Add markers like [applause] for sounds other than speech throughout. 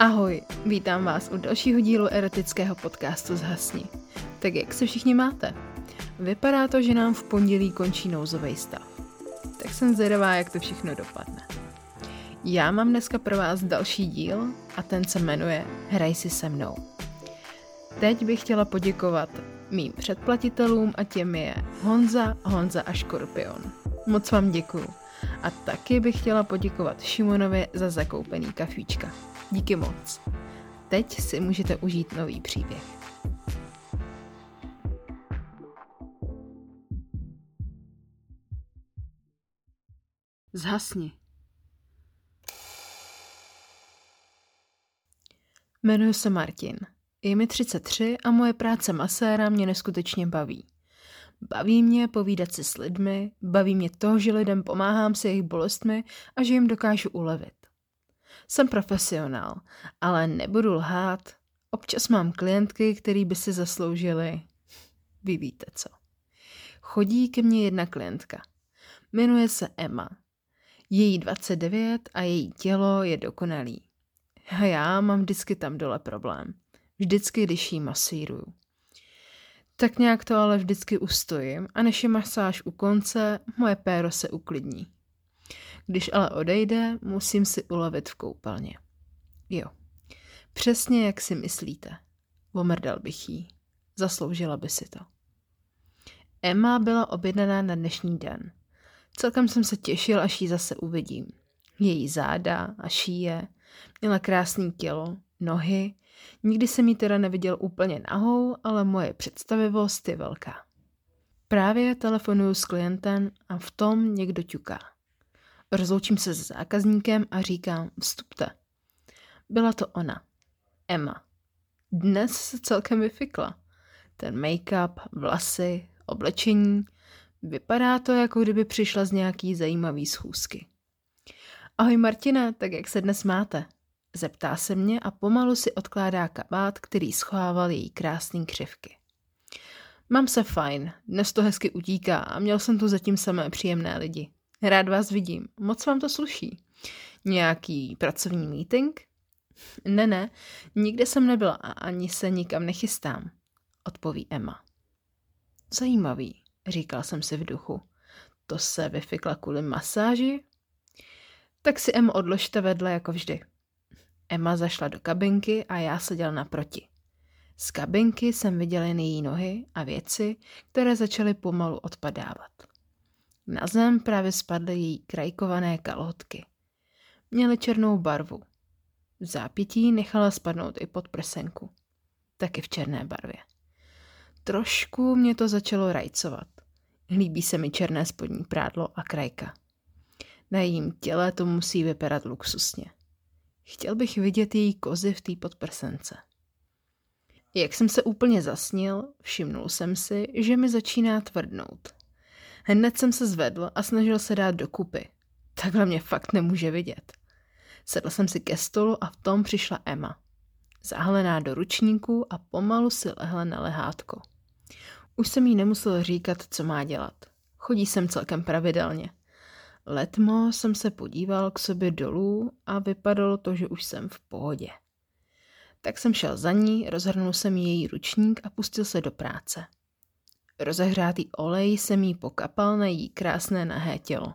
Ahoj, vítám vás u dalšího dílu erotického podcastu Zhasni. Tak jak se všichni máte? Vypadá to, že nám v pondělí končí nouzový stav. Tak jsem zvědavá, jak to všechno dopadne. Já mám dneska pro vás další díl a ten se jmenuje Hraj si se mnou. Teď bych chtěla poděkovat mým předplatitelům a těm je Honza, Honza a Škorpion. Moc vám děkuju. A taky bych chtěla poděkovat Šimonovi za zakoupený kafíčka. Díky moc. Teď si můžete užít nový příběh. Zhasni. Jmenuji se Martin. Je mi 33 a moje práce maséra mě neskutečně baví. Baví mě povídat si s lidmi, baví mě to, že lidem pomáhám se jejich bolestmi a že jim dokážu ulevit. Jsem profesionál, ale nebudu lhát. Občas mám klientky, který by si zasloužili. Vy víte co. Chodí ke mně jedna klientka. Jmenuje se Emma. Její 29 a její tělo je dokonalý. A já mám vždycky tam dole problém. Vždycky, když jí masíruju. Tak nějak to ale vždycky ustojím a než je masáž u konce, moje péro se uklidní. Když ale odejde, musím si ulevit v koupelně. Jo, přesně jak si myslíte. Omrdal bych jí. Zasloužila by si to. Emma byla objednaná na dnešní den. Celkem jsem se těšil, až ji zase uvidím. Její záda a šíje, měla krásný tělo, nohy, nikdy jsem ji teda neviděl úplně nahou, ale moje představivost je velká. Právě telefonuju s klientem a v tom někdo ťuká. Rozloučím se s zákazníkem a říkám, vstupte. Byla to ona, Emma. Dnes se celkem vyfikla. Ten make-up, vlasy, oblečení. Vypadá to, jako kdyby přišla z nějaký zajímavý schůzky. Ahoj Martina, tak jak se dnes máte? Zeptá se mě a pomalu si odkládá kabát, který schovával její krásný křivky. Mám se fajn, dnes to hezky utíká a měl jsem tu zatím samé příjemné lidi. Rád vás vidím. Moc vám to sluší. Nějaký pracovní meeting? Ne, ne, nikde jsem nebyla a ani se nikam nechystám, odpoví Emma. Zajímavý, říkal jsem si v duchu. To se vyfikla kvůli masáži? Tak si Emma odložte vedle jako vždy. Emma zašla do kabinky a já seděl naproti. Z kabinky jsem viděl jen její nohy a věci, které začaly pomalu odpadávat. Na zem právě spadly její krajkované kalhotky. Měly černou barvu. V zápětí nechala spadnout i pod prsenku. Taky v černé barvě. Trošku mě to začalo rajcovat. Líbí se mi černé spodní prádlo a krajka. Na jejím těle to musí vypadat luxusně. Chtěl bych vidět její kozy v té podprsence. Jak jsem se úplně zasnil, všimnul jsem si, že mi začíná tvrdnout. Hned jsem se zvedl a snažil se dát dokupy. Takhle mě fakt nemůže vidět. Sedl jsem si ke stolu a v tom přišla Emma. Zahlená do ručníku a pomalu si lehla na lehátko. Už jsem jí nemusel říkat, co má dělat. Chodí sem celkem pravidelně. Letmo jsem se podíval k sobě dolů a vypadalo to, že už jsem v pohodě. Tak jsem šel za ní, rozhrnul jsem její ručník a pustil se do práce. Rozehřátý olej jsem jí pokapal na její krásné nahé tělo.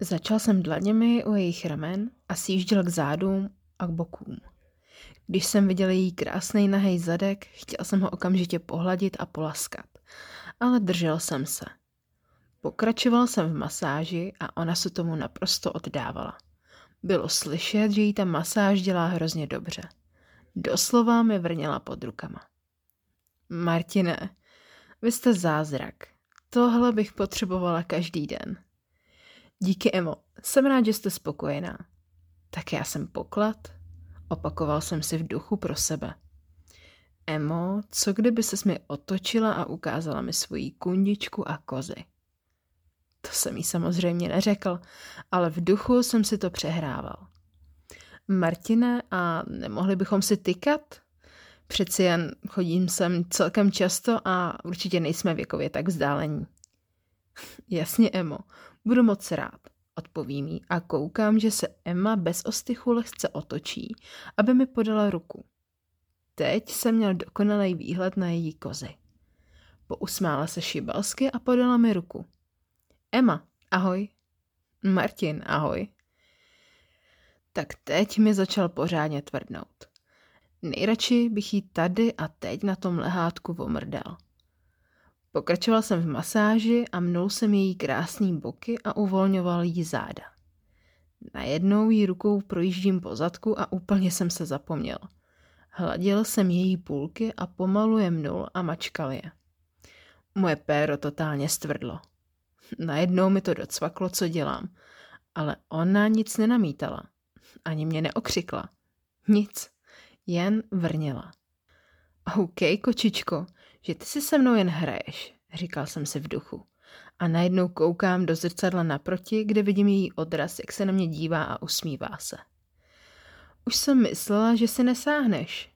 Začal jsem dlaněmi u jejich ramen a sjížděl k zádům a k bokům. Když jsem viděl její krásný nahej zadek, chtěl jsem ho okamžitě pohladit a polaskat, ale držel jsem se. Pokračoval jsem v masáži a ona se tomu naprosto oddávala. Bylo slyšet, že jí ta masáž dělá hrozně dobře. Doslova mi vrněla pod rukama. Martine, vy jste zázrak. Tohle bych potřebovala každý den. Díky, Emo. Jsem rád, že jste spokojená. Tak já jsem poklad. Opakoval jsem si v duchu pro sebe. Emo, co kdyby ses mi otočila a ukázala mi svoji kundičku a kozy? To jsem jí samozřejmě neřekl, ale v duchu jsem si to přehrával. Martine, a nemohli bychom si tykat? Přeci jen chodím sem celkem často a určitě nejsme věkově tak vzdálení. [laughs] Jasně, Emo, budu moc rád. odpoví mi a koukám, že se Emma bez ostychu lehce otočí, aby mi podala ruku. Teď jsem měl dokonalý výhled na její kozy. Pousmála se šibalsky a podala mi ruku. Emma, ahoj. Martin, ahoj. Tak teď mi začal pořádně tvrdnout. Nejradši bych jí tady a teď na tom lehátku omrdal. Pokračoval jsem v masáži a mnul jsem její krásný boky a uvolňoval jí záda. Najednou jí rukou projíždím po zadku a úplně jsem se zapomněl. Hladil jsem její půlky a pomalu je mnul a mačkal je. Moje péro totálně stvrdlo. Najednou mi to docvaklo, co dělám, ale ona nic nenamítala. Ani mě neokřikla. Nic, jen vrněla. OK, kočičko, že ty si se mnou jen hraješ, říkal jsem si v duchu. A najednou koukám do zrcadla naproti, kde vidím její odraz, jak se na mě dívá a usmívá se. Už jsem myslela, že si nesáhneš,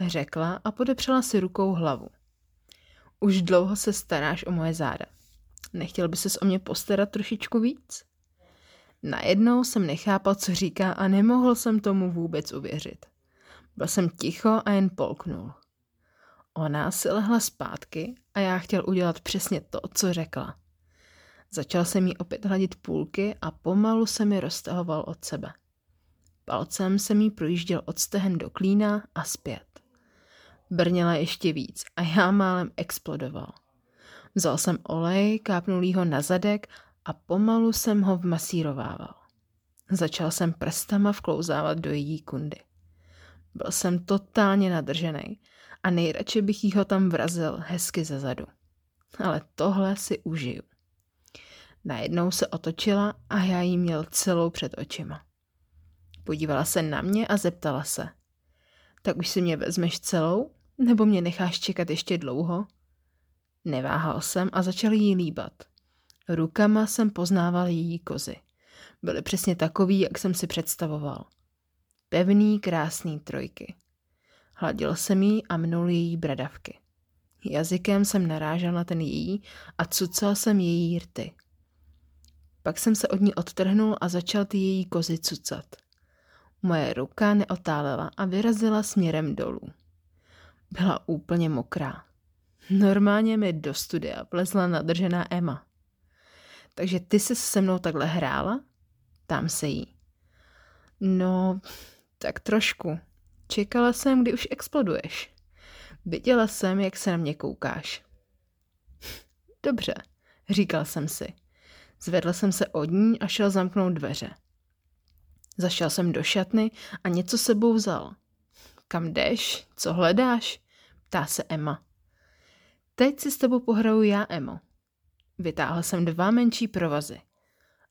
řekla a podepřela si rukou hlavu. Už dlouho se staráš o moje záda. Nechtěl by ses o mě postarat trošičku víc? Najednou jsem nechápal, co říká a nemohl jsem tomu vůbec uvěřit. Byl jsem ticho a jen polknul. Ona si lehla zpátky a já chtěl udělat přesně to, co řekla. Začal jsem jí opět hladit půlky a pomalu se mi roztahoval od sebe. Palcem jsem jí projížděl od stehen do klína a zpět. Brněla ještě víc a já málem explodoval. Vzal jsem olej, kápnul ho na zadek a pomalu jsem ho vmasírovával. Začal jsem prstama vklouzávat do její kundy. Byl jsem totálně nadržený a nejradši bych jí ho tam vrazil hezky ze zadu. Ale tohle si užiju. Najednou se otočila a já jí měl celou před očima. Podívala se na mě a zeptala se. Tak už si mě vezmeš celou? Nebo mě necháš čekat ještě dlouho? Neváhal jsem a začal jí líbat. Rukama jsem poznával její kozy. Byly přesně takový, jak jsem si představoval. Pevný, krásný trojky. Hladil jsem jí a mnul její bradavky. Jazykem jsem narážel na ten její a cucal jsem její rty. Pak jsem se od ní odtrhnul a začal ty její kozy cucat. Moje ruka neotálela a vyrazila směrem dolů. Byla úplně mokrá. Normálně mi do studia vlezla nadržená Emma. Takže ty se se mnou takhle hrála? Tam se jí. No, tak trošku. Čekala jsem, kdy už exploduješ. Viděla jsem, jak se na mě koukáš. Dobře, říkal jsem si. Zvedl jsem se od ní a šel zamknout dveře. Zašel jsem do šatny a něco sebou vzal. Kam jdeš? Co hledáš? Ptá se Emma. Teď si s tebou pohraju já, Emo. Vytáhl jsem dva menší provazy.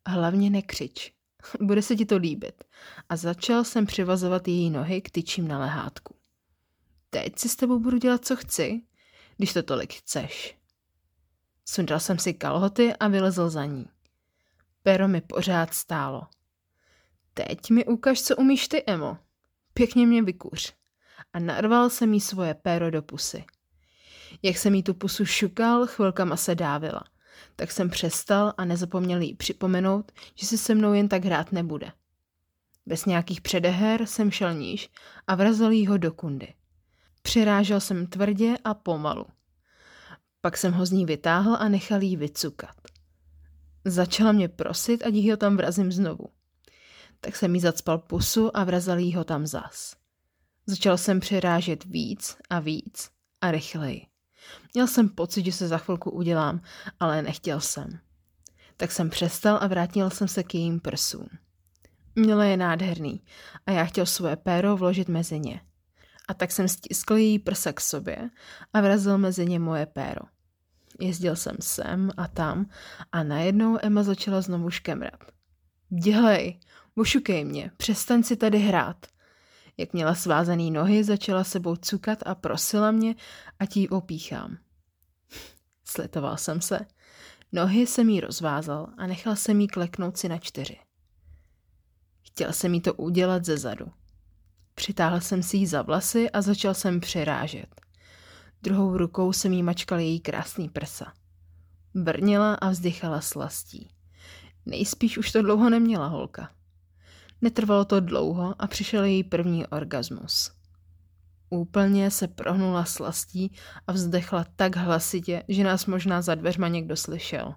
Hlavně nekřič. [laughs] Bude se ti to líbit. A začal jsem přivazovat její nohy k tyčím na lehátku. Teď si s tebou budu dělat, co chci, když to tolik chceš. Sundal jsem si kalhoty a vylezl za ní. Pero mi pořád stálo. Teď mi ukaž, co umíš ty, Emo. Pěkně mě vykuř. A narval jsem jí svoje péro do pusy. Jak jsem jí tu pusu šukal, chvilkama se dávila. Tak jsem přestal a nezapomněl jí připomenout, že si se mnou jen tak hrát nebude. Bez nějakých předeher jsem šel níž a vrazil jí ho do kundy. Přirážel jsem tvrdě a pomalu. Pak jsem ho z ní vytáhl a nechal jí vycukat. Začala mě prosit, ať jí ho tam vrazím znovu. Tak jsem jí zacpal pusu a vrazal jí ho tam zas. Začal jsem přirážet víc a víc a rychleji. Měl jsem pocit, že se za chvilku udělám, ale nechtěl jsem. Tak jsem přestal a vrátil jsem se k jejím prsům. Měla je nádherný a já chtěl svoje péro vložit mezi ně. A tak jsem stiskl její prsa k sobě a vrazil mezi ně moje péro. Jezdil jsem sem a tam a najednou Emma začala znovu škemrat. Dělej, ošukej mě, přestaň si tady hrát. Jak měla svázaný nohy, začala sebou cukat a prosila mě, ať jí opíchám. Slitoval jsem se. Nohy jsem jí rozvázal a nechal jsem jí kleknout si na čtyři. Chtěl jsem jí to udělat ze zadu. Přitáhl jsem si jí za vlasy a začal jsem přirážet. Druhou rukou jsem jí mačkal její krásný prsa. Brnila a vzdychala slastí. Nejspíš už to dlouho neměla holka. Netrvalo to dlouho a přišel její první orgasmus. Úplně se prohnula slastí a vzdechla tak hlasitě, že nás možná za dveřma někdo slyšel.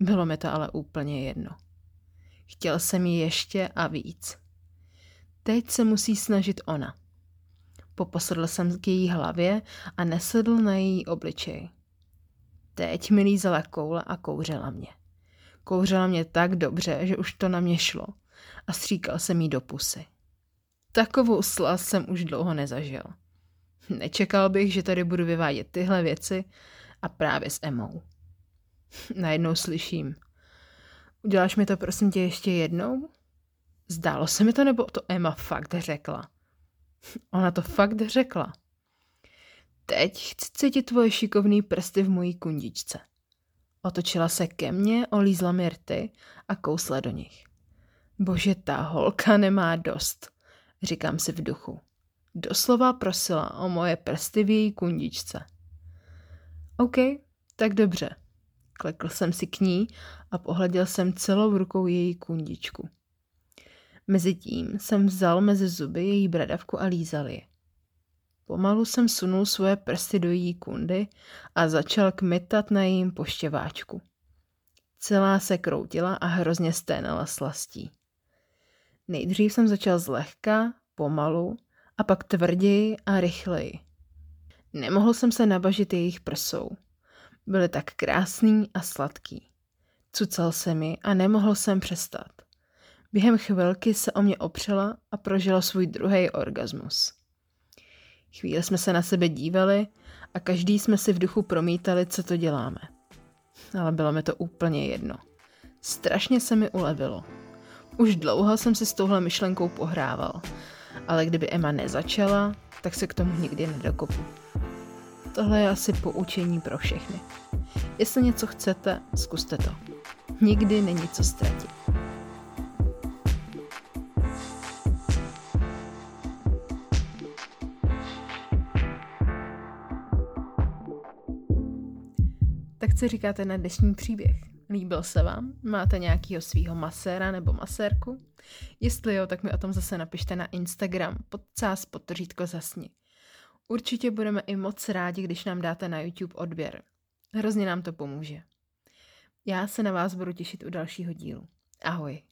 Bylo mi to ale úplně jedno. Chtěl jsem ji ještě a víc. Teď se musí snažit ona. Poposedl jsem k její hlavě a nesedl na její obličej. Teď mi lízala koule a kouřila mě. Kouřila mě tak dobře, že už to na mě šlo a stříkal jsem jí do pusy. Takovou slast jsem už dlouho nezažil. Nečekal bych, že tady budu vyvádět tyhle věci a právě s Emou. Najednou slyším. Uděláš mi to prosím tě ještě jednou? Zdálo se mi to, nebo to Emma fakt řekla? Ona to fakt řekla. Teď chci cítit tvoje šikovný prsty v mojí kundičce. Otočila se ke mně, olízla mi rty a kousla do nich. Bože, ta holka nemá dost, říkám si v duchu. Doslova prosila o moje prsty v její kundičce. OK, tak dobře. Klekl jsem si k ní a pohleděl jsem celou rukou její kundičku. Mezitím jsem vzal mezi zuby její bradavku a lízal je. Pomalu jsem sunul svoje prsty do její kundy a začal kmitat na jejím poštěváčku. Celá se kroutila a hrozně sténala slastí. Nejdřív jsem začal zlehka, pomalu a pak tvrději a rychleji. Nemohl jsem se nabažit jejich prsou. Byly tak krásný a sladký. Cucal se mi a nemohl jsem přestat. Během chvilky se o mě opřela a prožila svůj druhý orgasmus. Chvíli jsme se na sebe dívali a každý jsme si v duchu promítali, co to děláme. Ale bylo mi to úplně jedno. Strašně se mi ulevilo. Už dlouho jsem si s touhle myšlenkou pohrával, ale kdyby Emma nezačala, tak se k tomu nikdy nedokopu. Tohle je asi poučení pro všechny. Jestli něco chcete, zkuste to. Nikdy není co ztratit. Tak co říkáte na dnešní příběh? Líbil se vám? Máte nějakýho svého maséra nebo masérku? Jestli jo, tak mi o tom zase napište na Instagram pod cás podtržítko zasni. Určitě budeme i moc rádi, když nám dáte na YouTube odběr. Hrozně nám to pomůže. Já se na vás budu těšit u dalšího dílu. Ahoj.